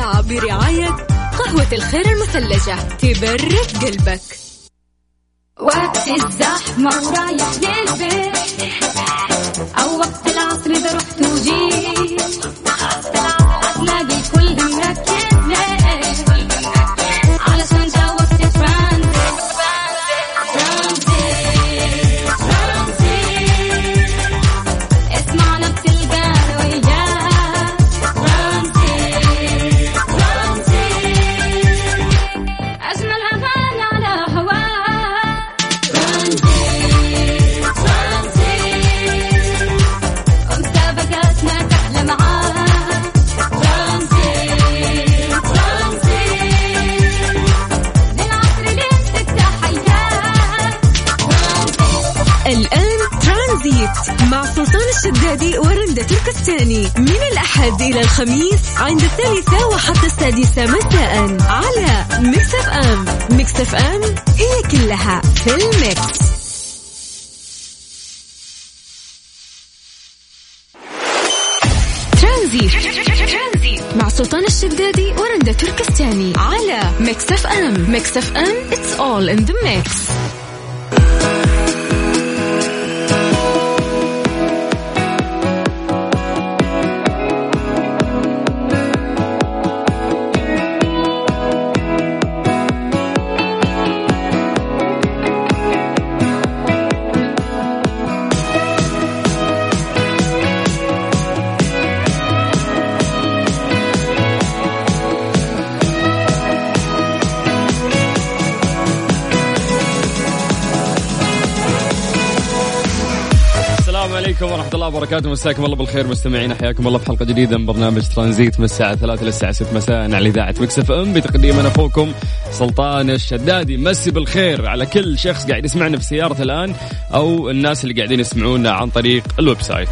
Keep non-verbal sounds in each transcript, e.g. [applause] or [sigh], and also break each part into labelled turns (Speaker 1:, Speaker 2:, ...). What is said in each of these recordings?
Speaker 1: برعاية قهوة الخير المثلجة تبرد قلبك.
Speaker 2: وقت الزحمة ورايح للبيت أو وقت العصر إذا رحت وجيت.
Speaker 1: الشدادي ورندا تركستاني من الأحد إلى الخميس عند الثالثة وحتى السادسة مساء. على Mix FM Mix FM هي كلها في ال mix. ترانزيت. مع سلطان الشدادي ورندا تركستاني على Mix FM Mix FM it's all in the mix.
Speaker 3: وبركاته. مساكم الله بالخير. مستمعين حياكم الله في حلقة جديدة من برنامج ترانزيت من الساعة 3 للساعة 6 مساء على إذاعة Mix FM. بتقديم أنا أخوكم سلطان الشدادي. مسي بالخير على كل شخص قاعد يسمعنا في سيارته الآن أو الناس اللي قاعدين يسمعونا عن طريق ال website.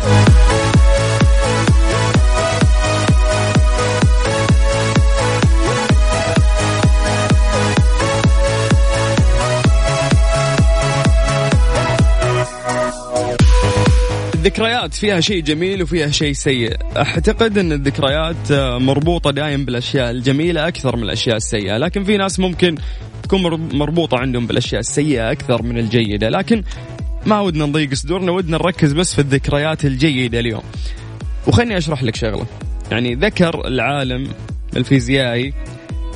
Speaker 3: الذكريات فيها شيء جميل وفيها شيء سيء. أعتقد إن الذكريات آه، مربوطة دائما بالأشياء الجميلة أكثر من الأشياء السيئة. لكن في ناس ممكن تكون مر- مربوطة عندهم بالأشياء السيئة أكثر من الجيدة. لكن ما ودنا نضيق صدورنا ودنا نركز بس في الذكريات الجيدة اليوم. وخلني أشرح لك شغلة. يعني ذكر العالم الفيزيائي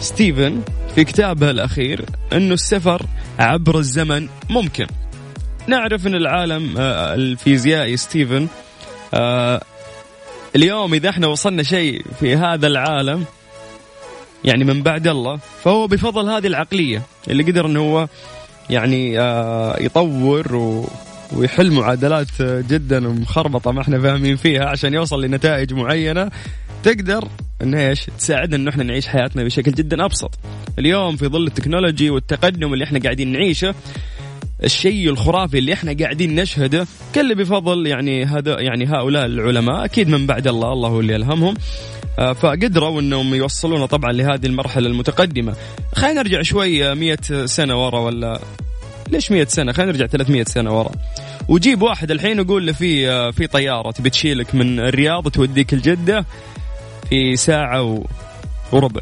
Speaker 3: ستيفن في كتابه الأخير إنه السفر عبر الزمن ممكن. نعرف إن العالم آه، الفيزيائي ستيفن آه، اليوم إذا إحنا وصلنا شيء في هذا العالم يعني من بعد الله فهو بفضل هذه العقلية اللي قدر إنه هو يعني آه، يطور ويحل معادلات جدا مخربطه ما إحنا فاهمين فيها عشان يوصل لنتائج معينة تقدر ان إيش تساعدنا إنه إحنا نعيش حياتنا بشكل جدا أبسط. اليوم في ظل التكنولوجي والتقدم اللي إحنا قاعدين نعيشه الشيء الخرافي اللي إحنا قاعدين نشهده. كله بفضل يعني هذا يعني هؤلاء العلماء أكيد من بعد الله الله هو اللي الهمهم آه، فقدروا إنهم يوصلونا طبعا لهذه المرحلة المتقدمة. خلينا نرجع شوي 100 سنة ورا ولا ليش 100 سنة؟ خلينا نرجع 300 سنة ورا. وجيب واحد الحين وقول له في آه، في طيارة تبي تشيلك من الرياض توديك الجدة في ساعة. وربع.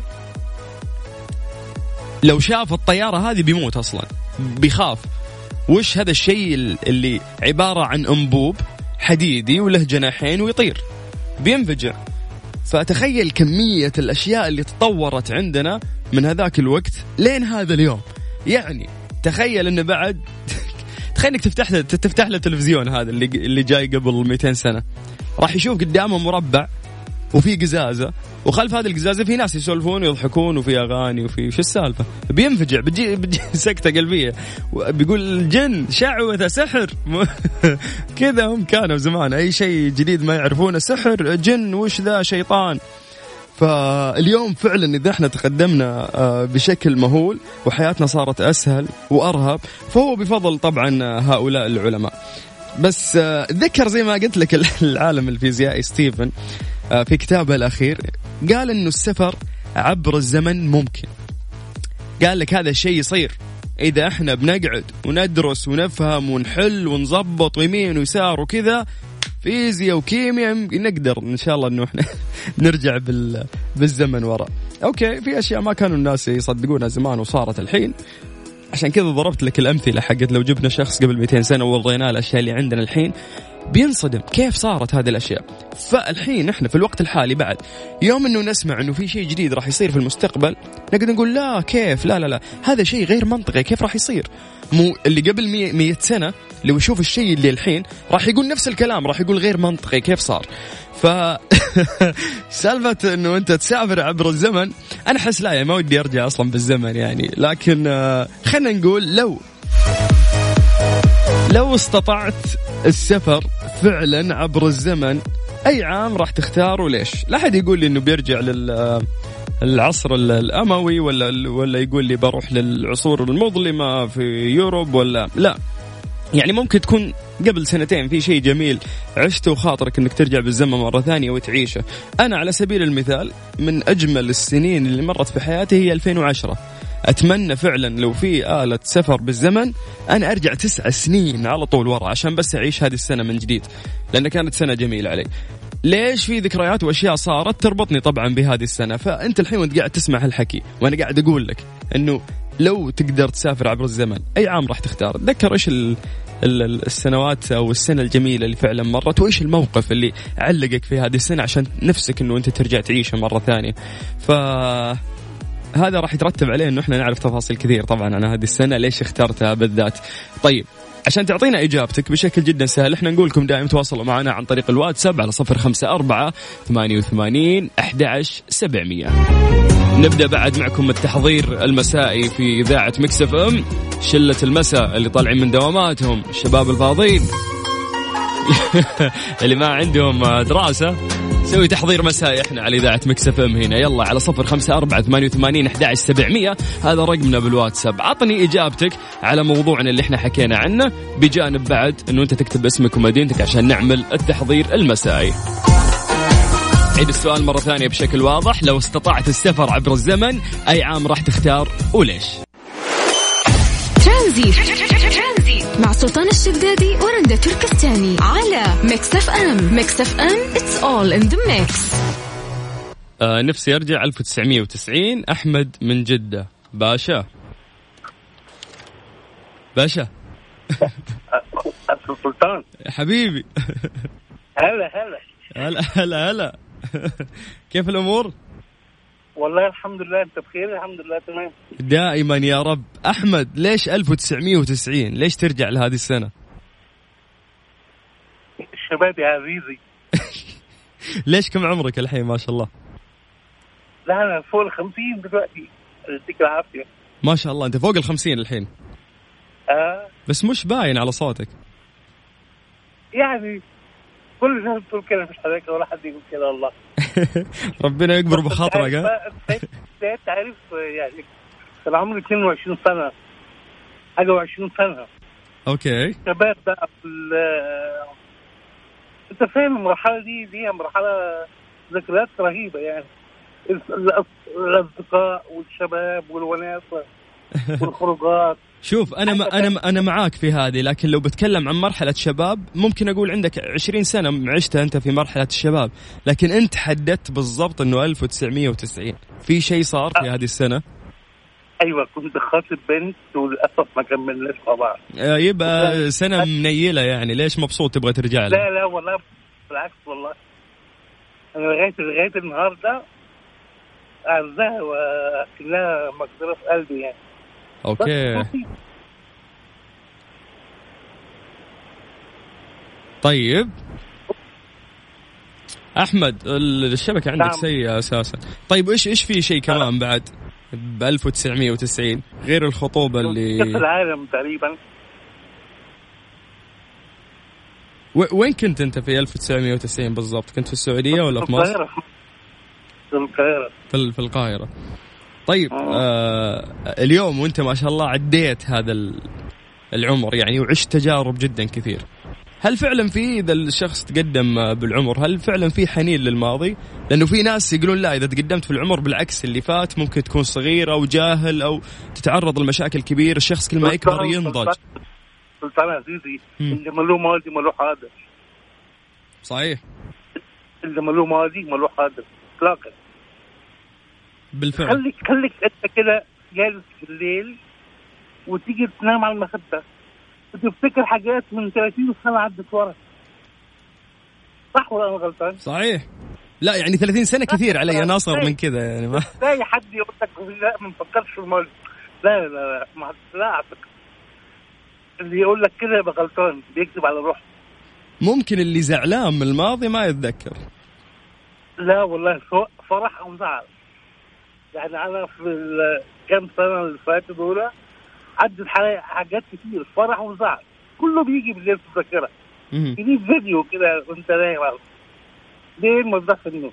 Speaker 3: لو شاف الطيارة هذه بيموت أصلا. بيخاف. وش هذا الشيء اللي عبارة عن أنبوب حديدي وله جناحين ويطير؟ بينفجر. فتخيل كمية الأشياء اللي تطورت عندنا من هذاك الوقت لين هذا اليوم. يعني تخيل أنه بعد [laughs] تخيل إنك تفتح له تفتح له التلفزيون هذا اللي اللي جاي قبل 200 سنة. راح يشوف قدامه مربع. وفي قزازة. وخلف هذه القزازة في ناس يسولفون ويضحكون وفي أغاني وفي شو السالفة؟ بينفجع بتجي, بتجي [laughs] سكتة قلبية. بيقول الجن شعوذة سحر. [laughs] كذا هم كانوا زمان. أي شيء جديد ما يعرفونه سحر جن وش ذا شيطان. فاليوم فعلا إذا إحنا تقدمنا آه، بشكل مهول وحياتنا صارت أسهل وأرهب فهو بفضل طبعا هؤلاء العلماء. بس آه، ذكر زي ما قلت لك [laughs] العالم الفيزيائي ستيفن. آه، في كتابه الأخير قال إنه السفر عبر الزمن ممكن. قال لك هذا الشيء يصير. إذا إحنا بنقعد وندرس ونفهم ونحل ونظبط ويمين ويسار وكذا فيزياء وكيمياء نقدر إن شاء الله إنه إحنا [laughs] نرجع بال بالزمن وراء okay في أشياء ما كانوا الناس يصدقونها زمان وصارت الحين. عشان كذا ضربت لك الأمثلة حقت لو جبنا شخص قبل 200 سنة ووريناه الأشياء اللي عندنا الحين. بينصدم كيف صارت هذه الأشياء. فالحين إحنا في الوقت الحالي بعد يوم إنه نسمع إنه في شيء جديد راح يصير في المستقبل نقدر نقول لا كيف؟ لا لا لا. هذا شيء غير منطقي كيف راح يصير؟ مو اللي قبل 100 سنة لو يشوف الشيء اللي الحين راح يقول نفس الكلام راح يقول غير منطقي كيف صار؟ ف [laughs] سالفة إنه أنت تسافر عبر الزمن أنا أحس لا يعني ما ودي أرجع أصلا بالزمن يعني. لكن آه، خلينا نقول لو لو استطعت السفر فعلا عبر الزمن. أي عام راح تختار وليش؟ لا أحد يقول لي إنه بيرجع لل العصر الأموي ولا ولا يقول لي بروح للعصور المظلمة في يوروب ولا لا. يعني ممكن تكون قبل سنتين في شيء جميل عشته وخاطرك إنك ترجع بالزمن مرة ثانية وتعيشه. أنا على سبيل المثال من أجمل السنين اللي مرت في حياتي هي 2010 أتمنى فعلا لو في آلة سفر بالزمن أنا أرجع تسع سنين على طول ورا عشان بس أعيش هذه السنة من جديد لأن كانت سنة جميلة علي. ليش في ذكريات وأشياء صارت تربطني طبعا بهذه السنة؟ فأنت الحين وأنت قاعد تسمع هالحكي وأنا قاعد أقول لك إنه لو تقدر تسافر عبر الزمن أي عام راح تختار؟ تذكر إيش ال السنوات أو السنة الجميلة اللي فعلا مرت؟ وإيش الموقف اللي علقك في هذه السنة عشان نفسك إنه أنت ترجع تعيشه مرة ثانية؟ ف هذا راح يترتب عليه إنه إحنا نعرف تفاصيل كثير طبعا. عن هذه السنة ليش اخترتها بالذات؟ طيب عشان تعطينا إجابتك بشكل جدا سهل إحنا نقول لكم دائما تواصلوا معنا عن طريق الواتساب على صفر خمسة أربعة ثمانية وثمانين أحد سبعمية. نبدأ بعد معكم التحضير المسائي في إذاعة مكسف أم. شلة المساء اللي طالعين من دواماتهم الشباب الفاضيين. [laughs] اللي ما عندهم دراسة. نسوي تحضير مسائي إحنا على إذاعة مكسف إم هنا. يلا على صفر خمسة أربعة ثمانية وثمانين أحد سبعمية. هذا رقمنا بالواتساب. عطني إجابتك على موضوعنا اللي إحنا حكينا عنه. بجانب بعد إنه أنت تكتب اسمك ومدينتك عشان نعمل التحضير المسائي. عيد السؤال مرة ثانية بشكل واضح. لو استطعت السفر عبر الزمن أي عام راح تختار وليش؟
Speaker 1: ترانزيت مع سلطان الشدادي ورندا تركستاني على Mix FM Mix FM it's all in the mix
Speaker 3: نفسي أرجع 1990 أحمد من جدة. باشا. باشا.
Speaker 4: سلطان.
Speaker 3: حبيبي.
Speaker 4: هلا هلا.
Speaker 3: هلا هلا هلا. كيف الأمور؟
Speaker 4: والله الحمد لله انت بخير الحمد لله تمام.
Speaker 3: دائما يا رب. أحمد ليش 1990 ليش ترجع لهذه السنة؟
Speaker 4: الشباب يا عزيزي. [laughs]
Speaker 3: ليش كم عمرك الحين؟ ما شاء الله.
Speaker 4: لا أنا فوق ال 50 دلوقتي. يديك العافية.
Speaker 3: ما شاء الله. أنت فوق ال 50 الحين.
Speaker 4: آه.
Speaker 3: بس مش باين على صوتك.
Speaker 4: يعني كل الناس بتقول كده مش حضرتك ولا حد يقول كده والله. [laughs]
Speaker 3: ربنا يكبر بخاطرك ها؟
Speaker 4: انت عارف يعني كان عمري 22 سنة حاجة و20 سنة.
Speaker 3: أوكي.
Speaker 4: شباب بقى في أنت فاهم المرحلة دي؟ دي مرحلة ذكريات رهيبة يعني. الأصدقاء والشباب والوناسة [laughs] والخروجات.
Speaker 3: شوف أنا ما أنا أنا معاك في هذه لكن لو بتكلم عن مرحلة شباب ممكن أقول عندك 20 سنة عشتها أنت في مرحلة الشباب لكن أنت حددت بالضبط إنه 1990 في شيء صار في هذه السنة؟
Speaker 4: أيوه كنت خاطب بنت وللأسف ما كملناش مع بعض.
Speaker 3: آه، يبقى سنة منيلة يعني ليش مبسوط تبغى ترجع لها؟
Speaker 4: لا لا والله بالعكس والله. أنا لغايه لغاية النهارده أعزها واكلها مقدرة في قلبي يعني. أوكي.
Speaker 3: طيب. أحمد ال- الشبكة عندك
Speaker 4: نعم.
Speaker 3: سيئة أساسا. طيب إيش إيش في شيء كمان بعد؟ ب 1990 غير الخطوبة
Speaker 4: كاس
Speaker 3: اللي
Speaker 4: العالم تقريبا.
Speaker 3: وين كنت أنت في 1990 بالضبط؟ كنت في السعودية ولا في مصر.
Speaker 4: في القاهرة.
Speaker 3: في ال- في القاهرة. طيب آه اليوم وانت ما شاء الله عديت هذا ال- العمر يعني وعشت تجارب جدا كثير هل فعلا في إذا الشخص تقدم بالعمر هل فعلا في حنين للماضي؟ لأنه في ناس يقولون لا إذا تقدمت في العمر بالعكس اللي فات ممكن تكون صغير أو جاهل أو تتعرض لمشاكل كبيرة، الشخص كل ما يكبر ينضج.
Speaker 4: سلطان عزيزي. اللي ملوه ماضي ملوه حاضر
Speaker 3: صحيح
Speaker 4: اللي ملوه ماضي ملوه حاضر اطلاقا
Speaker 3: بالفعل.
Speaker 4: خليك خليك انت كده جالس بالليل وتيجي تنام على المخدة. وتفتكر حاجات من 30 سنة عدت ورا. صح ولا أنا غلطان؟
Speaker 3: صحيح. لا يعني 30 سنة كثير علي. يا ناصر من كذا يعني ما
Speaker 4: تلاقي حد يقول لك لا ما نفكرش في الماضي لا لا لا ما لا اعتقد اللي يقول لك كده يبقى غلطان. بيكذب على روحه.
Speaker 3: ممكن اللي زعلان من الماضي ما يتذكر.
Speaker 4: لا والله سواء فرح أو زعل. يعني أنا في الكام سنة اللي فاتوا دول عدت حاجات كتير فرح وزعل. كله بيجي بالليل في
Speaker 3: الذاكرة.
Speaker 4: يجيب فيديو كده وأنت نايم ليه ما تضحك النوم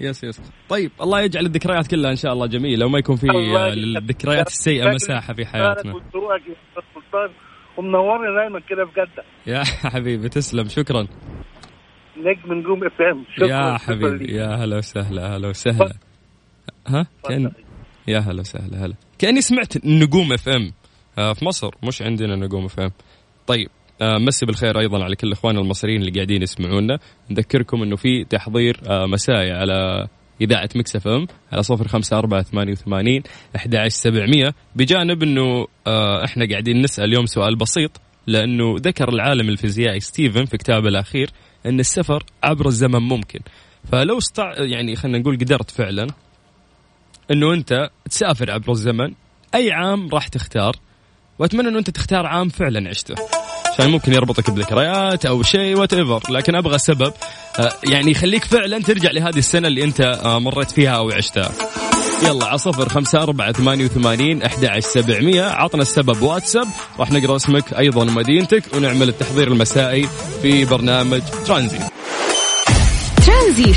Speaker 3: يس يس. طيب الله يجعل الذكريات كلها إن شاء الله جميلة وما يكون في آه، للذكريات السيئة مساحة في حياتنا.
Speaker 4: ومنورني دايما كده في جده
Speaker 3: يا [laughs] حبيبي تسلم. شكرا.
Speaker 4: نجم نجوم FM.
Speaker 3: يا حبيبي يا هلا وسهلا هلا وسهلا. ها؟ كان يا هلا وسهلا هلا. كأني سمعت نجوم FM في مصر مش عندنا نجوم FM طيب آه، مسي بالخير أيضا على كل اخواننا المصريين اللي قاعدين يسمعونا. نذكركم إنه في تحضير آه، مسائي على إذاعة Mix FM على صفر خمسة أربعة ثمانية وثمانين أحد عشر سبعمية بجانب أنه آه، إحنا قاعدين نسأل اليوم سؤال بسيط لأنه ذكر العالم الفيزيائي ستيفن في كتابه الأخير أن السفر عبر الزمن ممكن. فلو استع... يعني خلينا نقول قدرت فعلا أنه أنت تسافر عبر الزمن أي عام راح تختار وأتمنى أنه أنت تختار عام فعلا عشته. عشان ممكن يربطك بذكريات أو شيء whatever لكن أبغى سبب آه، يعني يخليك فعلا ترجع لهذه السنة اللي أنت آه، مريت فيها أو عشتها. يلا على صفر خمسة أربعة ثمانية وثمانين أحد عشر سبعمية. عطنا السبب واتساب راح نقرأ اسمك أيضا ومدينتك ونعمل التحضير المسائي في برنامج ترانزيت.
Speaker 1: ترانزيت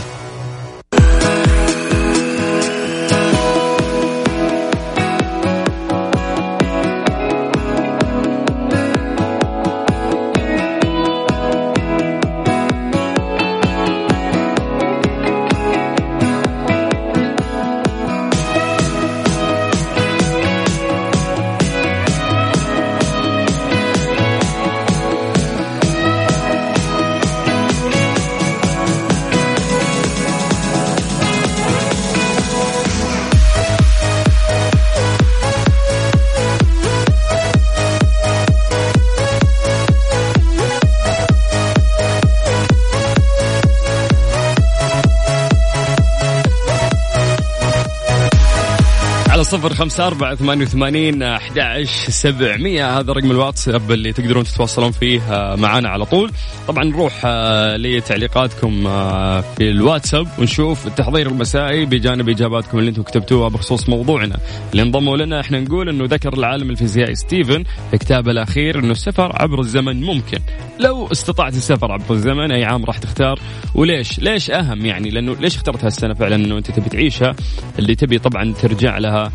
Speaker 3: صفر خمسة أربعة ثمانية وثمانين أحد سبعمية. هذا رقم الواتساب اللي تقدرون تتواصلون فيه آه، معنا على طول. طبعا نروح آه، لتعليقاتكم آه، في الواتساب ونشوف التحضير المسائي بجانب إجاباتكم اللي أنتم كتبتوها بخصوص موضوعنا. اللي انضموا لنا إحنا نقول أنه ذكر العالم الفيزيائي ستيفن في كتابه الأخير أنه السفر عبر الزمن ممكن. لو استطعت السفر عبر الزمن أي عام راح تختار؟ وليش؟ ليش أهم يعني؟ لأنه ليش اخترت هالسنة فعلا أنه أنت تبي تعيشها؟ اللي تبي طبعا ترجع لها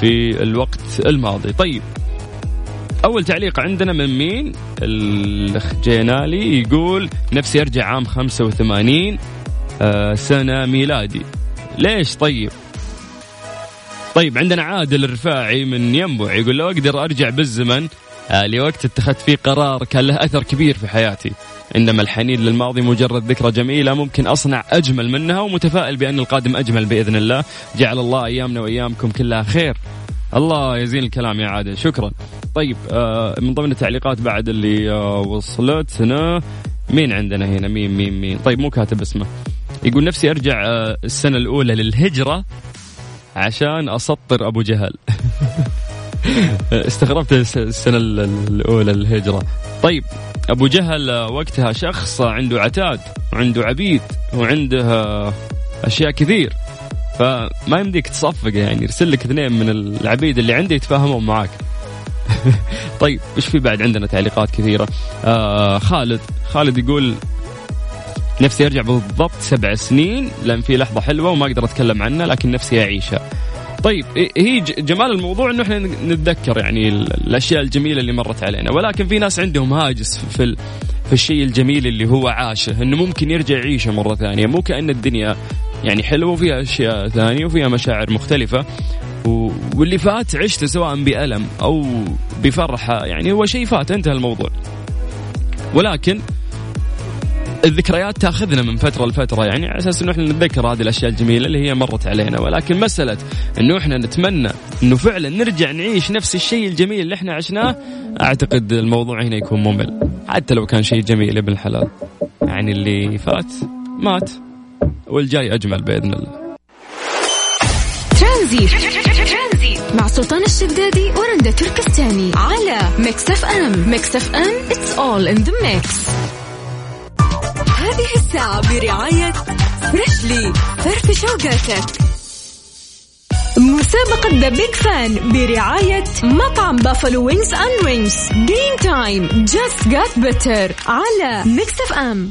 Speaker 3: في الوقت الماضي. طيب أول تعليق عندنا من مين؟ الأخ جينالي يقول نفسي أرجع عام 85 آه، سنة ميلادي. ليش طيب؟ طيب عندنا عادل الرفاعي من ينبع يقول لو أقدر أرجع بالزمن آه، لوقت اتخذت فيه قرار كان له أثر كبير في حياتي. إنما الحنين للماضي مجرد ذكرى جميلة ممكن أصنع أجمل منها ومتفائل بأن القادم أجمل بإذن الله. جعل الله أيامنا وأيامكم كلها خير. الله يزين الكلام يا عادل. شكرا. طيب آه من ضمن التعليقات بعد اللي آه وصلتنا مين عندنا هنا؟ مين مين مين؟ طيب مو كاتب اسمه. يقول نفسي أرجع آه السنة الأولى للهجرة عشان أسطر أبو جهل. [laughs] استغربت الس- السنة ال- الأولى للهجرة. طيب أبو جهل وقتها شخص عنده عتاد وعنده عبيد وعنده أشياء كثير. فما يمديك تصفق يعني يرسل لك اثنين من العبيد اللي عنده يتفاهمون معاك. [laughs] طيب إيش في بعد عندنا تعليقات كثيرة؟ آه خالد. خالد يقول نفسي أرجع بالضبط سبع سنين لأن في لحظة حلوة وما أقدر أتكلم عنها لكن نفسي أعيشها. طيب إيه- هي جمال الموضوع إنه إحنا نتذكر يعني ال- الأشياء الجميلة اللي مرت علينا. ولكن في ناس عندهم هاجس في ال... في الشيء الجميل اللي هو عاشه إنه ممكن يرجع يعيشه مرة ثانية. مو كأن الدنيا يعني حلوة وفيها أشياء ثانية وفيها مشاعر مختلفة. و- واللي فات عشته سواء بألم أو بفرحة يعني هو شيء فات انتهى الموضوع. ولكن الذكريات تاخذنا من فترة لفترة يعني على أساس إنه إحنا نتذكر هذه الأشياء الجميلة اللي هي مرت علينا ولكن مسألة إنه إحنا نتمنى إنه فعلا نرجع نعيش نفس الشيء الجميل اللي إحنا عشناه أعتقد الموضوع هنا يكون ممل حتى لو كان شيء جميل ابن الحلال. يعني اللي فات مات والجاي أجمل بإذن الله.
Speaker 1: ترانزيت. مع سلطان الشدادي ورندا تركستاني على Mix FM. Mix FM it's all in the mix. هذه الساعة برعاية Freshly فرفش وقاتك مسابقة The Big Fan برعاية مطعم Buffalo Wings and Rings game time just got better على Mix FM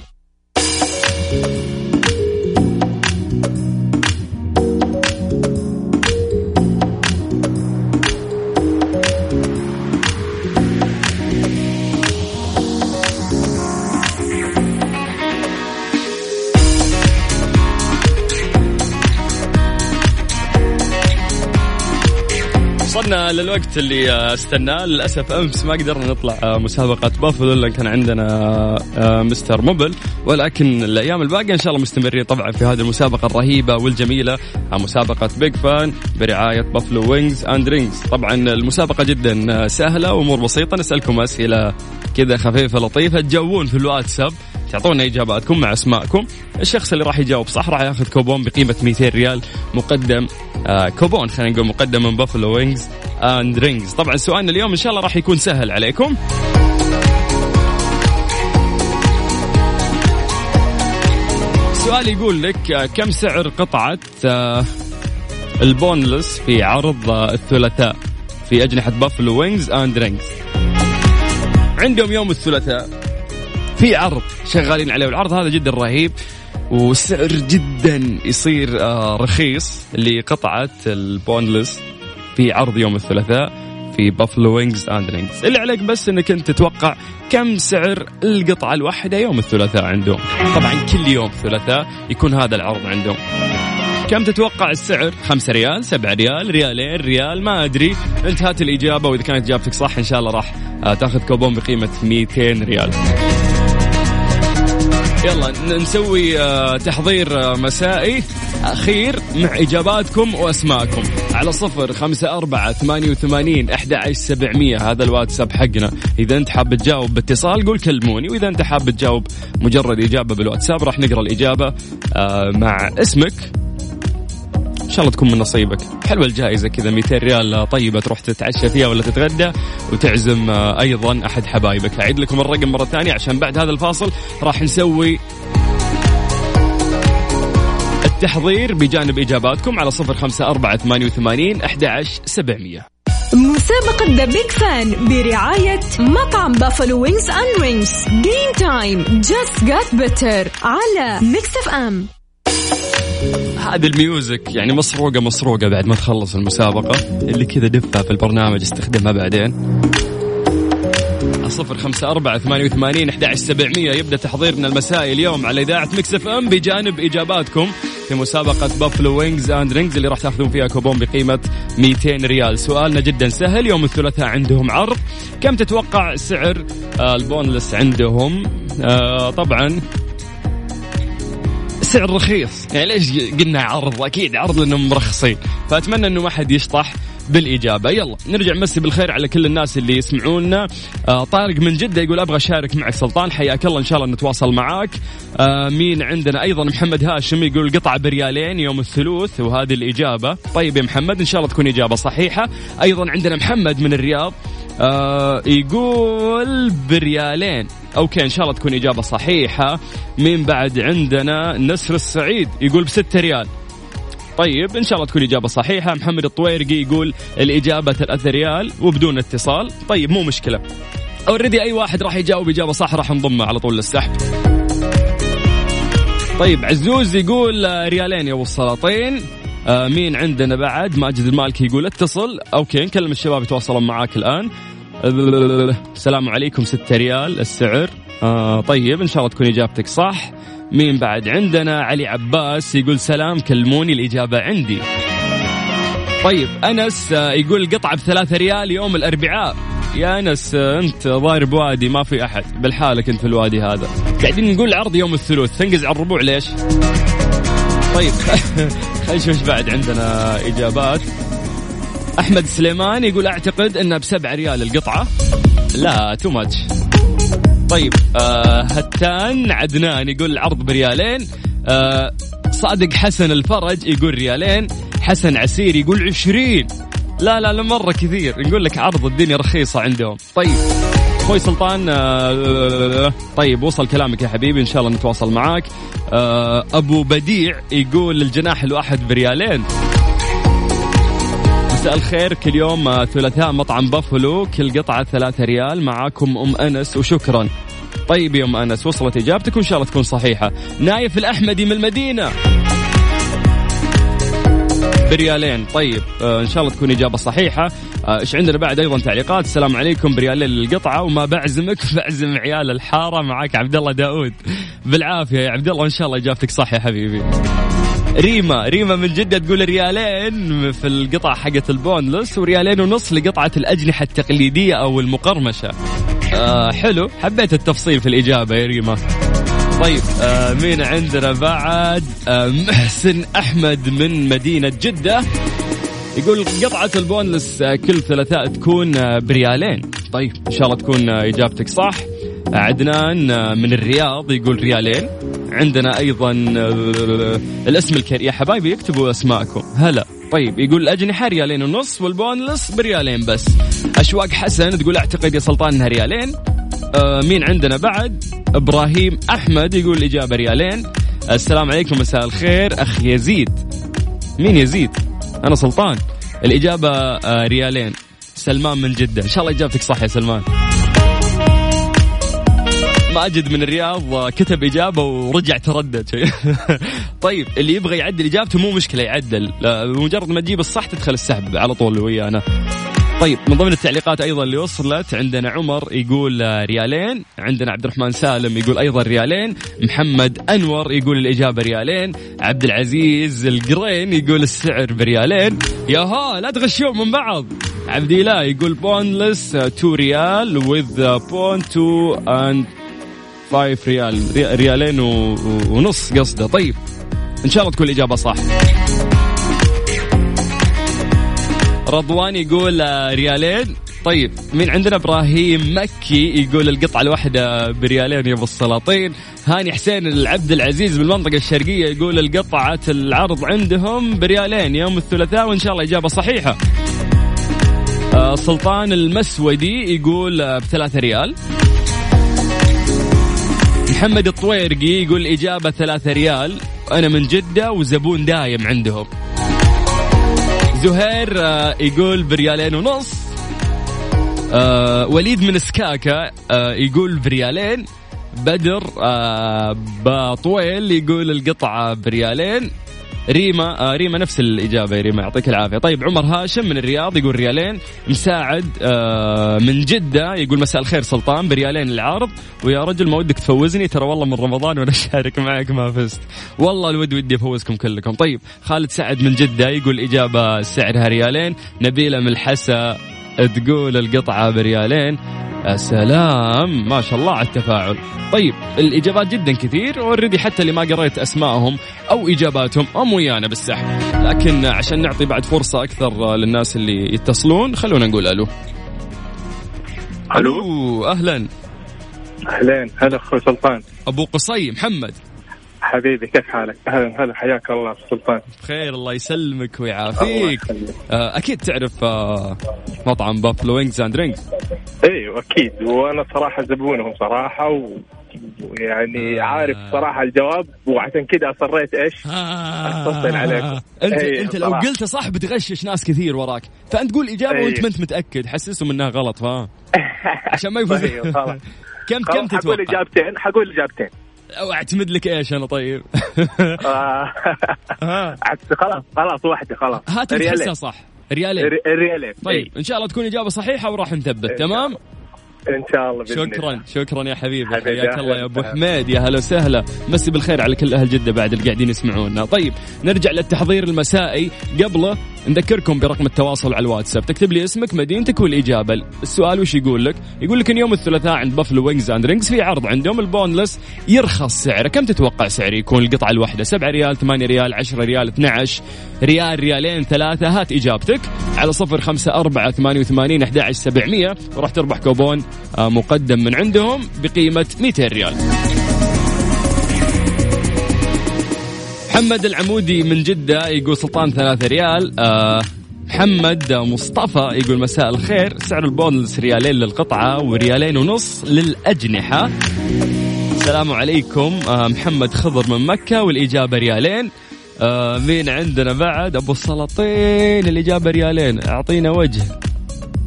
Speaker 3: وصلنا للوقت اللي استناه للأسف أمس ما قدرنا نطلع آه، مسابقة بافلو لأن كان عندنا آه، Mister Mobile. ولكن الأيام الباقية إن شاء الله مستمرين طبعا في هذه المسابقة الرهيبة والجميلة. آه، مسابقة Big Fan برعاية Buffalo Wings and Rings طبعا المسابقة جدا سهلة وأمور بسيطة. نسألكم أسئلة كذا خفيفة لطيفة تجاوبون في الواتساب. تعطونا إجاباتكم مع أسماءكم. الشخص اللي راح يجاوب صح راح ياخذ كوبون بقيمة 200 ريال مقدم آه كوبون خلينا نقول مقدم من Buffalo Wings and Rings طبعا سؤالنا اليوم إن شاء الله راح يكون سهل عليكم. السؤال يقول لك آه، كم سعر قطعة آه، ال boneless في عرض آه، الثلاثاء في أجنحة Buffalo Wings and Rings عندهم يوم الثلاثاء. في عرض شغالين عليه والعرض هذا جدا رهيب والسعر جدا يصير آه، رخيص لقطعة ال boneless في عرض يوم الثلاثاء في بافلو وينجز اند رينجز اللي عليك بس إنك أنت تتوقع كم سعر القطعة الواحدة يوم الثلاثاء عندهم. طبعا كل يوم ثلاثاء يكون هذا العرض عندهم. كم تتوقع السعر؟ 5 ريال، 7 ريال، ريالين، ريال، ما أدري، انت هات الإجابة وإذا كانت إجابتك صح إن شاء الله راح آه، تأخذ كوبون بقيمة 200 ريال. يلا نسوي آه، تحضير آه، مسائي. أخير مع إجاباتكم وأسماءكم. على صفر خمسة أربعة ثمانية وثمانين أحد سبعمية. هذا الواتساب حقنا. إذا أنت حاب تجاوب باتصال قول كلموني. وإذا أنت حاب تجاوب مجرد إجابة بالواتساب راح نقرأ الإجابة آه، مع اسمك. إن شاء الله تكون من نصيبك. حلوة الجائزة كذا 200 ريال طيبة تروح تتعشى فيها ولا تتغدى وتعزم آه، أيضا أحد حبايبك. أعيد لكم الرقم مرة ثانية عشان بعد هذا الفاصل راح نسوي التحضير بجانب إجاباتكم على صفر خمسة أربعة ثمانية وثمانين أحد سبعمية.
Speaker 1: مسابقة the big fan برعاية مطعم بافلو وينجز اند رينجز game time just got better على ميكس اف ام
Speaker 3: هذه ال music يعني مسروقة مسروقة بعد ما تخلص المسابقة. اللي كذا دفها في البرنامج استخدمها بعدين. صفر خمسة أربعة ثمانية وثمانين أحد سبعمية. يبدأ تحضيرنا المسائي اليوم على إذاعة مكس اف ام بجانب إجاباتكم في مسابقة بافلو وينجز اند رينجز اللي راح تاخذون فيها كوبون بقيمة 200 ريال. سؤالنا جدا سهل. يوم الثلاثاء عندهم عرض. كم تتوقع سعر ال boneless عندهم؟ آه، طبعا سعر رخيص. يعني ليش قلنا عرض؟ أكيد عرض لأنهم مرخصين. فأتمنى إنه ما حد يشطح بالإجابة. يلا نرجع نمسي بالخير على كل الناس اللي يسمعونا. آه طارق من جدة يقول أبغى أشارك معك سلطان. حياك الله إن شاء الله نتواصل معاك. آه مين عندنا؟ أيضا محمد هاشم يقول قطعه بريالين يوم الثلوث وهذه الإجابة. طيب يا محمد إن شاء الله تكون إجابة صحيحة. أيضا عندنا محمد من الرياض. آه يقول بريالين. okay إن شاء الله تكون إجابة صحيحة. مين بعد عندنا نسر السعيد يقول بستة ريال. طيب إن شاء الله تكون إجابة صحيحة. محمد الطويرقي يقول الإجابة 3 ريال وبدون اتصال. طيب مو مشكلة. already أي واحد راح يجاوب إجابة صح راح نضمه على طول للسحب. طيب عزوز يقول ريالين يا أبو السلاطين. آه مين عندنا بعد؟ ماجد المالكي يقول اتصل. okay نكلم الشباب يتواصلون معاك الآن. السلام عليكم 6 ريال السعر. آه طيب إن شاء الله تكون إجابتك صح. مين بعد عندنا؟ علي عباس يقول سلام كلموني الإجابة عندي. طيب أنس آه، يقول القطعه بثلاثة ريال يوم الأربعاء. يا أنس آه، أنت ضارب وادي ما في أحد. بالحالك أنت في الوادي هذا. قاعدين نقول عرض يوم الثلوث. تنقز على الربوع ليش؟ طيب [laughs] خلينا نشوف بعد عندنا إجابات. أحمد سليمان يقول أعتقد انها بسبعة ريال القطعة. لا too much طيب آه هتان عدنان يقول العرض بريالين. آه صادق حسن الفرج يقول ريالين. حسن عسير يقول عشرين. لا لا لا مرة كثير. نقول لك عرض الدنيا رخيصة عندهم. طيب أخوي سلطان آه طيب وصل كلامك يا حبيبي. إن شاء الله نتواصل معاك. آه أبو بديع يقول الجناح الواحد بريالين. مساء الخير. كل يوم آه، ثلاثاء مطعم بافلو كل قطعة ثلاثة ريال معاكم أم أنس وشكرا. طيب يا أم أنس وصلت إجابتك وإن شاء الله تكون صحيحة. نايف الأحمدي من المدينة. بريالين طيب آه إن شاء الله تكون إجابة صحيحة. آه، إيش عندنا بعد؟ أيضا تعليقات. السلام عليكم بريالين للقطعة وما بعزمك [laughs] بعزم عيال الحارة معاك عبد الله داود. بالعافية يا عبد الله إن شاء الله إجابتك صح يا حبيبي. ريما ريما من جدة تقول ريالين في القطعة حقت ال boneless وريالين ونص لقطعة الأجنحة التقليدية أو المقرمشة. آه حلو. حبيت التفصيل في الإجابة يا ريما. طيب آه مين عندنا بعد؟ آه محسن أحمد من مدينة جدة. يقول قطعة ال boneless آه، كل ثلاثاء تكون آه، بريالين. طيب إن شاء الله تكون آه، إجابتك صح. عدنان من الرياض يقول ريالين. عندنا أيضا الاسم الكريم يا حبايبي اكتبوا أسماءكم. هلا. طيب يقول الاجنحه ريالين ونص والبونلس بريالين بس. أشواق حسن تقول أعتقد يا سلطان إنها ريالين. آه مين عندنا بعد؟ إبراهيم أحمد يقول الاجابه ريالين. السلام عليكم مساء الخير. أخ يزيد. مين يزيد؟ أنا سلطان. الإجابة آه ريالين. سلمان من جدة. إن شاء الله إجابتك صح يا سلمان. ماجد من الرياض آه، كتب إجابة ورجع تردد. [laughs] طيب اللي يبغى يعدل إجابته مو مشكلة يعدل. لا، بمجرد ما تجيب الصح تدخل السحب على طول ويانا طيب من ضمن التعليقات أيضا اللي وصلت عندنا عمر يقول آه، ريالين. عندنا عبد الرحمن سالم يقول أيضا ريالين. محمد أنور يقول الإجابة ريالين. عبد العزيز القرين يقول السعر بريالين. يا ها لا تغشون من بعض. عبد الله يقول boneless 2 ريال with bone 2 and 5 ريال ري- ريالين ونص قصده. طيب إن شاء الله تكون الإجابة صح. رضوان يقول آه، ريالين. طيب مين عندنا إبراهيم مكي يقول القطعة الواحدة بريالين يا أبو السلاطين. هاني حسين العبد العزيز بالمنطقة الشرقية يقول القطعة العرض عندهم بريالين يوم الثلاثاء وإن شاء الله إجابة صحيحة. آه، سلطان المسودي يقول آه، بثلاثة ريال. محمد الطويرقي يقول إجابة ثلاثة ريال. أنا من جدة وزبون دايم عندهم. زهير آه، يقول بريالين ونص. آه وليد من سكاكا آه يقول بريالين. بدر آه بطويل يقول القطعة بريالين. ريما آه ريما نفس الإجابة يا ريما يعطيك العافية. طيب عمر هاشم من الرياض يقول ريالين مساعد آه من جدة يقول مساء الخير سلطان بريالين العرض. ويا رجل ما ودك تفوزني ترى والله من رمضان وأنا [laughs] شارك معك ما فزت. والله الود ودي أفوزكم كلكم. طيب خالد سعد من جدة يقول إجابة سعرها ريالين. نبيلة من الحسا تقول القطعة بريالين. يا سلام ما شاء الله على التفاعل. طيب الإجابات جدا كثير already حتى اللي ما قريت أسمائهم أو إجاباتهم هم ويانا بالسحب. لكن عشان نعطي بعد فرصة أكثر للناس اللي يتصلون خلونا نقول ألو.
Speaker 5: ألو؟
Speaker 3: ألو أهلا.
Speaker 5: اهلين هلا أخوي سلطان.
Speaker 3: أبو قصي محمد.
Speaker 5: حبيبي كيف حالك؟ أهلا هلا حياك الله سلطان
Speaker 3: بخير الله يسلمك
Speaker 5: الله
Speaker 3: ويعافيك
Speaker 5: يخليك.
Speaker 3: آه، أكيد تعرف آه، مطعم بافلو وينجز أند رينجز
Speaker 5: إيوه أكيد وأنا صراحة زبونهم صراحة و... ويعني
Speaker 3: آه.
Speaker 5: عارف صراحة الجواب وعشان كذا أصريت إيش؟ أتصل عليكم.
Speaker 3: انت
Speaker 5: إيه،
Speaker 3: أنت لو. قلت صح بتغشش ناس كثير وراك فأنت قول إجابة
Speaker 5: إيه.
Speaker 3: وأنت ما أنت متأكد حسسهم إنها غلط ها [laughs] عشان ما يفوز
Speaker 5: طيب،. [laughs]
Speaker 3: كم كم
Speaker 5: خلاص، حقول
Speaker 3: تتوقع
Speaker 5: إجابتين حقول إجابتين
Speaker 3: أو أعتمد لك إيش أنا طيب؟
Speaker 5: آه، [laughs] خلاص خلاص واحدة خلاص.
Speaker 3: هات اللي. تحسها صح. ريالين
Speaker 5: ري- ريالين
Speaker 3: طيب. إن شاء الله تكون إجابة صحيحة وراح نثبت تمام.
Speaker 5: إن شاء الله بإذن
Speaker 3: شكرا. شكرا يا حبيبي. حياك الله يا
Speaker 5: أبو.
Speaker 3: حميد يا هلا وسهلا. مسي بالخير على كل أهل جدة بعد اللي قاعدين يسمعونا. طيب نرجع للتحضير المسائي. قبله نذكركم برقم التواصل على الواتساب. تكتب لي اسمك مدينتك والإجابة. السؤال وش يقول لك؟ يقول لك إن يوم الثلاثاء عند بافلو وينجز اند رينجز في عرض عندهم ال boneless يرخص سعره. كم تتوقع سعر يكون القطعة الواحدة. 7 ريال 8 ريال 10 ريال 12 ريال ريالين ثلاثة. هات إجابتك على صفر خمسة أربعة ثمانية وثمانين أحد عشر سبعمية. وراح تربح كوبون مقدم من عندهم بقيمة 200 ريال. محمد العمودي من جدة يقول سلطان ثلاثة ريال. آه محمد مصطفى يقول مساء الخير. سعر ال boneless ريالين للقطعة وريالين ونص للأجنحة. السلام عليكم. آه محمد خضر من مكة والإجابة ريالين. آه مين عندنا بعد؟ أبو السلاطين. الإجابة ريالين. أعطينا وجه.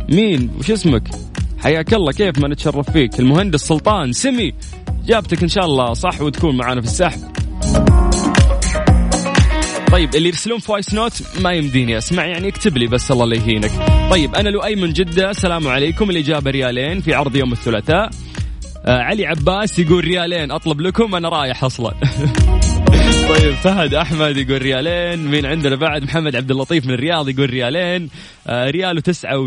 Speaker 3: مين؟ وش اسمك؟ حياك الله كيف ما نتشرف فيك؟ المهندس سلطان سمي. جابتك إن شاء الله صح وتكون معنا في السحب. طيب اللي يرسلون voice note ما يمديني أسمع يعني اكتب لي بس الله لا يهينك. طيب أنا لؤي من جدة السلام عليكم. الإجابة ريالين في عرض يوم الثلاثاء. آه علي عباس يقول ريالين أطلب لكم أنا رايح أصلا. [laughs] طيب فهد أحمد يقول ريالين. مين عندنا بعد؟ محمد عبد اللطيف من الرياض يقول ريالين. آه ريال وتسعة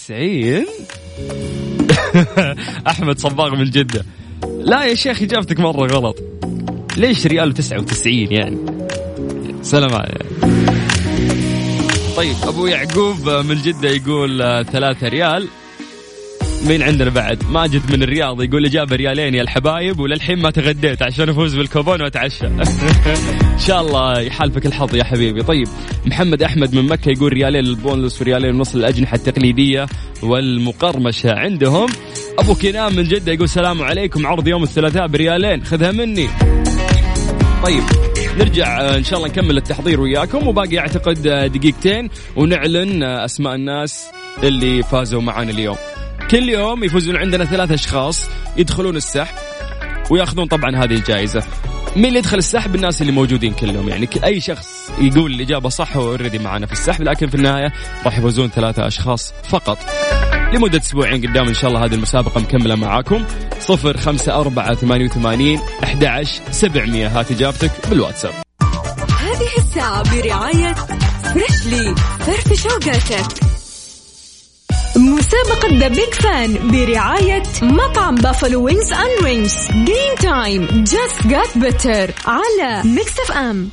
Speaker 3: وتسعين [laughs] أحمد صباغ من جدة. لا يا شيخ إجابتك مرة غلط. ليش ريال وتسعة وتسعين يعني؟ سلام عليكم طيب أبو يعقوب من جدة يقول آه، ثلاثة ريال. مين عندنا بعد؟ ماجد من الرياض يقول اجابه ريالين يا الحبايب وللحين ما تغديت عشان افوز بالكوبون واتعشى. [laughs] إن شاء الله يحالفك الحظ يا حبيبي. طيب محمد أحمد من مكة يقول ريالين للبونلس وريالين ونص للاجنحه التقليدية والمقرمشة عندهم. أبو كنان من جدة يقول السلام عليكم عرض يوم الثلاثاء بريالين خذها مني. طيب نرجع إن شاء الله نكمل التحضير وياكم. وباقي أعتقد دقيقتين ونعلن أسماء الناس اللي فازوا معنا اليوم. كل يوم يفوزون عندنا ثلاث أشخاص يدخلون السحب وياخذون طبعا هذه الجائزة. مين اللي يدخل السحب؟ الناس اللي موجودين كلهم. يعني أي شخص يقول الإجابة صح هو already معنا في السحب لكن في النهاية راح يفوزون ثلاثة أشخاص فقط. لمدة أسبوعين قدام إن شاء الله هذه المسابقة مكملة معاكم. صفر خمسة أربعة ثمانية وثمانين أحد سبعمية. هات إجابتك بالواتساب.
Speaker 1: هذه الساعة برعاية فريشلي فرف شوقاتك مسابقة the big fan برعاية مطعم Buffalo Wings and Rings game time just got better على Mix FM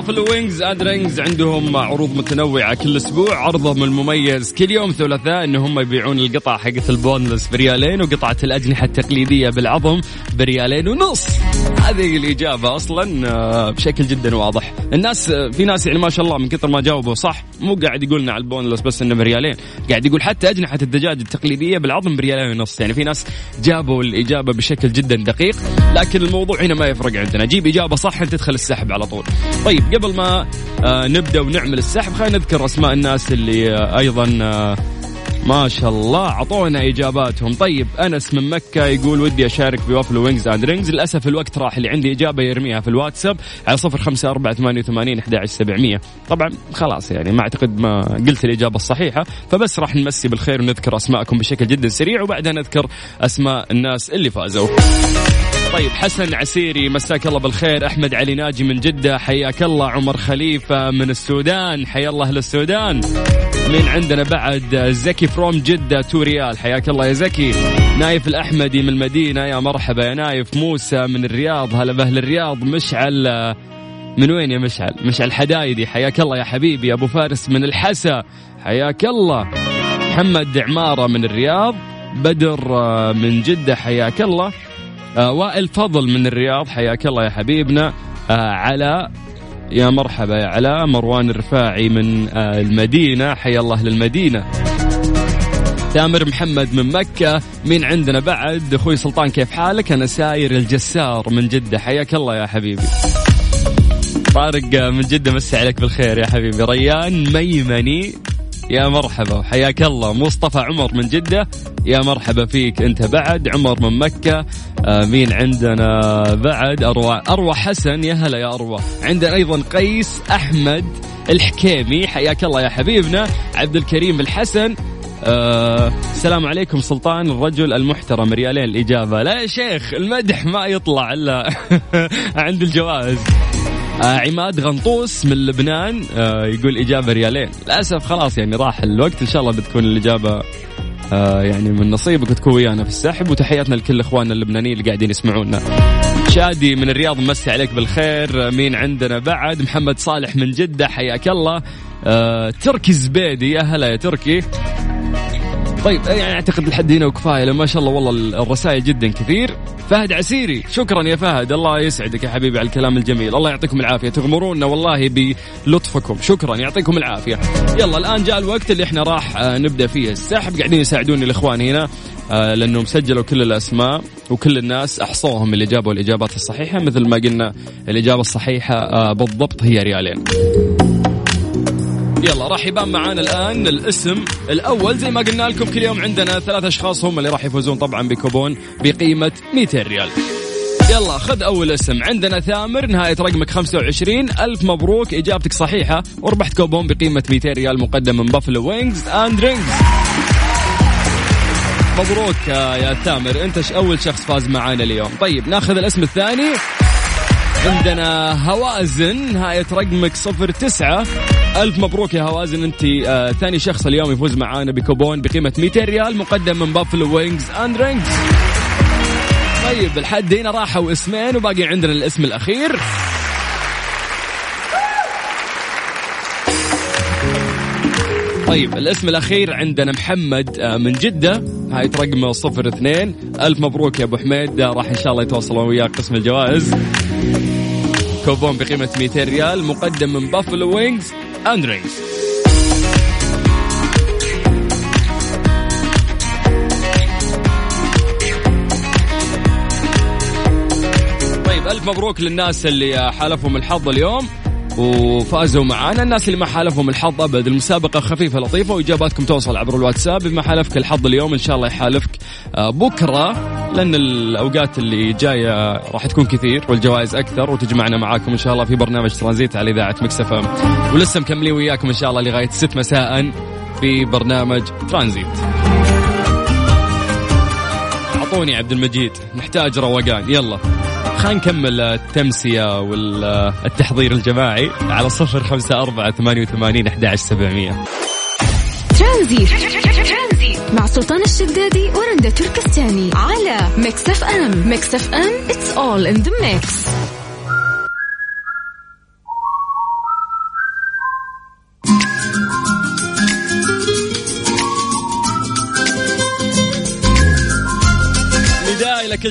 Speaker 3: Buffalo Wings and Rings عندهم عروض متنوعة كل أسبوع. عرضهم المميز كل يوم ثلاثاء ان هم يبيعون القطع حقت ال boneless بريالين وقطعة الأجنحة التقليدية بالعظم بريالين ونص. هذه الإجابة أصلا آه، بشكل جدا واضح. الناس آه، في ناس يعني ما شاء الله من كثر ما جاوبوا صح مو قاعد يقولنا على ال boneless بس إنه بريالين. قاعد يقول حتى أجنحة الدجاج التقليدية بالعظم بريالين ونص. يعني في ناس جابوا الإجابة بشكل جدا دقيق لكن الموضوع هنا ما يفرق عندنا. جيب إجابة صح تدخل السحب على طول. طيب قبل ما آه نبدأ ونعمل السحب خلينا نذكر أسماء الناس اللي آه أيضا آه ما شاء الله أعطونا إجاباتهم. طيب أنس من مكة يقول ودي أشارك ب Buffalo Wings and Rings. للأسف الوقت راح اللي عندي إجابة يرميها في الواتساب على صفر خمسة أربعة ثمانية وثمانين أحد سبعمية. طبعا خلاص يعني ما أعتقد ما قلت الإجابة الصحيحة فبس راح نمسي بالخير ونذكر أسماءكم بشكل جدا سريع وبعدها نذكر أسماء الناس اللي فازوا. طيب حسن عسيري مساك الله بالخير. أحمد علي ناجي من جدة حياك الله. عمر خليفة من السودان حيا الله أهل السودان. مين عندنا بعد زكي from جدة two ريال حياك الله يا زكي. نايف الأحمدي من المدينة يا مرحبا يا نايف. موسى من الرياض هلا بأهل الرياض. مشعل من وين يا مشعل؟ مشعل حدايدي. حياك الله يا حبيبي. أبو فارس من الحسا. حياك الله. محمد عمارة من الرياض. بدر آه، من جدة. حياك الله. وائل فضل من الرياض حياك الله يا حبيبنا. آه علاء يا مرحبا يا علاء مروان الرفاعي من آه المدينة. حيا الله للمدينة. تامر محمد من مكة. مين عندنا بعد؟ أخوي سلطان كيف حالك؟ أنا ساير الجسار من جدة. حياك الله يا حبيبي. طارق آه، من جدة مسي عليك بالخير يا حبيبي. ريان ميمني. يا مرحبا حياك الله. مصطفى عمر من جدة. يا مرحبا فيك أنت بعد. عمر من مكة. آه مين عندنا بعد أروى أروى حسن. يا هلا يا أروى. عندنا أيضا قيس أحمد الحكيمي. حياك الله يا حبيبنا. عبد الكريم الحسن. آه السلام عليكم سلطان الرجل المحترم. ريالين الإجابة. لا يا شيخ المدح ما يطلع إلا [laughs] عند الجوائز. آه عماد غنطوس من لبنان آه يقول إجابة ريالين. للأسف خلاص يعني راح الوقت. إن شاء الله بتكون الإجابة آه يعني من نصيبك وتكون ويانا في السحب وتحياتنا لكل إخواننا اللبنانيين اللي قاعدين يسمعونا. شادي من الرياض مسي عليك بالخير، آه، مين عندنا بعد؟ محمد صالح من جدة حياك الله. آه تركي الزبيدي يا هلا يا تركي. طيب يعني أعتقد لحد هنا وكفاية لما شاء الله والله الرسائل جدا كثير. فهد عسيري شكرا يا فهد الله يسعدك يا حبيبي على الكلام الجميل. الله يعطيكم العافية تغمرونا والله بلطفكم. شكرا يعطيكم العافية. يلا الآن جاء الوقت اللي إحنا راح آه، نبدأ فيه السحب. قاعدين يساعدوني الإخوان هنا آه، لأنهم سجلوا كل الأسماء وكل الناس أحصوهم اللي جابوا الاجابات الصحيحة مثل ما قلنا الإجابة الصحيحة آه، بالضبط هي ريالين. يلا راح يبان معانا الآن. الاسم الأول زي ما قلنا لكم كل يوم عندنا ثلاث أشخاص هم اللي راح يفوزون طبعا بكوبون بقيمة 200 ريال. يلا خذ أول اسم. عندنا ثامر نهاية رقمك 25 ألف مبروك إجابتك صحيحة. وربحت كوبون بقيمة 200 ريال مقدم من Buffalo Wings and Rings مبروك يا ثامر. أنت ش- أول شخص فاز معانا اليوم. طيب ناخذ الاسم الثاني. عندنا هوازن نهاية رقمك صفر تسعة. ألف مبروك يا هوازن أنت آه ثاني شخص اليوم يفوز معانا بكوبون بقيمة 200 ريال مقدم من Buffalo Wings and Rings طيب لحد هنا راحوا اسمين وباقي عندنا الاسم الأخير. طيب الاسم الأخير عندنا محمد آه، من جدة. نهاية رقمه صفر اثنين. ألف مبروك يا أبو حميد آه، راح إن شاء الله يتواصلون وياك قسم الجوائز. كوبون بقيمة 200 ريال مقدم من Buffalo Wings and Rings طيب ألف مبروك للناس اللي حالفهم الحظ اليوم. وفازوا معانا الناس اللي ما حالفهم الحظ أبد. المسابقة خفيفة لطيفة وإجاباتكم توصل عبر الواتساب. بما حالفك الحظ اليوم إن شاء الله يحالفك آه، بكرة لأن الأوقات اللي جاية راح تكون كثير والجوائز أكثر وتجمعنا معاكم إن شاء الله في برنامج ترانزيت على إذاعة مكسف إم. ولسه مكملين وياكم إن شاء الله لغاية 6 مساء في برنامج ترانزيت. أعطوني عبد المجيد نحتاج روقان. يلا. خلينا نكمل التمسية والتحضير الجماعي على صفر خمسة أربعة ثمانية وثمانين أحد سبعمية.
Speaker 1: ترانزيت. مع سلطان الشدادي ورندا تركستاني على Mix FM. Mix FM it's all in the mix.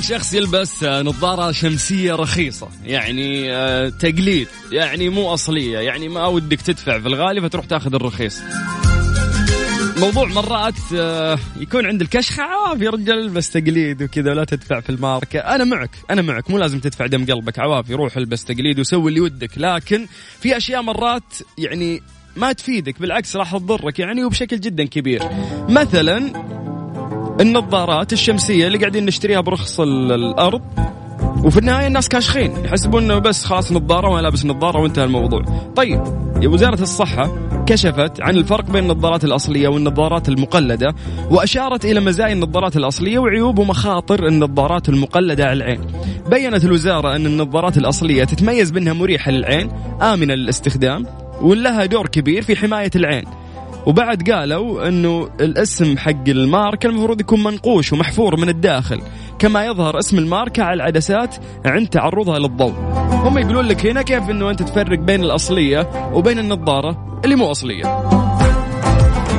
Speaker 3: شخص يلبس آه، نظارة شمسية رخيصة يعني آه، تقليد يعني مو أصلية يعني ما ودك تدفع في الغالي فتروح تاخذ الرخيص. موضوع مرات آه، يكون عند الكشخة عواف يا رجال البس تقليد وكذا ولا تدفع في الماركة. أنا معك أنا معك مو لازم تدفع دم قلبك عوافي روح البس تقليد وسوي اللي ودك. لكن في أشياء مرات يعني ما تفيدك بالعكس راح تضرك يعني وبشكل جدا كبير. مثلا النظارات الشمسية اللي قاعدين نشتريها برخص ال- الأرض وفي النهاية الناس كاشخين يحسبون إنه بس خلاص نظارة وأنا لابس نظارة وانتهى الموضوع. طيب يا وزارة الصحة كشفت عن الفرق بين النظارات الأصلية والنظارات المقلدة وأشارت إلى مزايا النظارات الأصلية وعيوب ومخاطر النظارات المقلدة على العين. بينت الوزارة أن النظارات الأصلية تتميز بأنها مريحة للعين، آمنة للاستخدام، ولها دور كبير في حماية العين. وبعد قالوا إنه الاسم حق الماركة المفروض يكون منقوش ومحفور من الداخل كما يظهر اسم الماركة على العدسات عند تعرضها للضوء. هم يقولون لك هنا كيف إنه أنت تفرق بين الأصلية وبين النظارة اللي مو أصلية.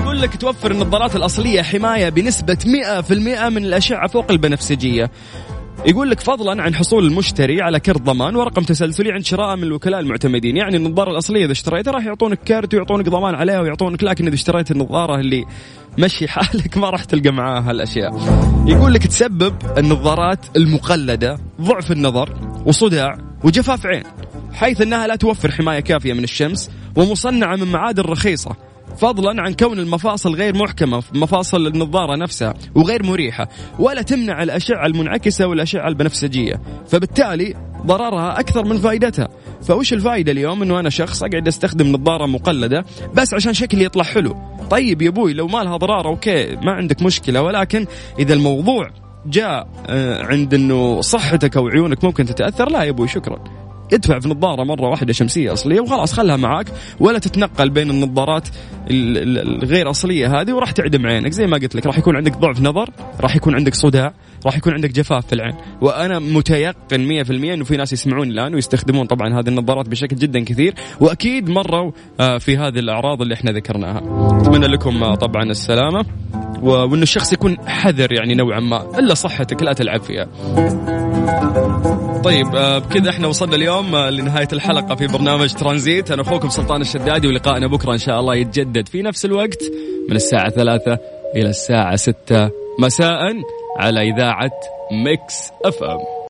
Speaker 3: يقول لك توفر النظارات الأصلية حماية بنسبة 100% من الأشعة فوق البنفسجية. يقول لك فضلا عن حصول المشتري على كرت ضمان ورقم تسلسلي عند شراء من الوكلاء المعتمدين. يعني النظارة الأصلية إذا اشتريتها راح يعطونك كرت ويعطونك ضمان عليها ويعطونك لكن إذا اشتريت النظارة اللي مشي حالك ما راح تلقى معاها هالأشياء. يقول لك تسبب النظارات المقلدة ضعف النظر وصداع وجفاف عين حيث إنها لا توفر حماية كافية من الشمس ومصنعة من معادن رخيصة. فضلا عن كون المفاصل غير محكمة مفاصل النظارة نفسها وغير مريحة ولا تمنع الأشعة المنعكسة والأشعة البنفسجية. فبالتالي ضررها أكثر من فائدتها. فوش الفائدة اليوم؟ أنه أنا شخص أقعد أستخدم نظارة مقلدة بس عشان شكلي يطلع حلو. طيب يا أبوي لو ما لها ضرار أوكي ما عندك مشكلة. ولكن إذا الموضوع جاء آه، عند إنه صحتك أو عيونك ممكن تتأثر لا يا أبوي شكرا. ادفع في نظارة مرة واحدة شمسية أصلية وخلاص خلها معاك ولا تتنقل بين النظارات ال- ال- الغير أصلية هذه وراح تعدم عينك. زي ما قلت لك راح يكون عندك ضعف نظر راح يكون عندك صداع راح يكون عندك جفاف في العين. وأنا متيقن 100% إنه في ناس يسمعون الآن ويستخدمون طبعا هذه النظارات بشكل جدا كثير وأكيد مروا آه، في هذه الأعراض اللي إحنا ذكرناها. أتمنى لكم آه، طبعا السلامة وإنه الشخص يكون حذر يعني نوعا ما إلا صحتك لا تلعب فيها. طيب آه، بكذا إحنا وصلنا اليوم لنهاية الحلقة في برنامج ترانزيت. أنا أخوكم سلطان الشدادي ولقائنا بكرة إن شاء الله يتجدد في نفس الوقت من الساعة ثلاثة إلى الساعة ستة. مساء. على إذاعة Mix FM.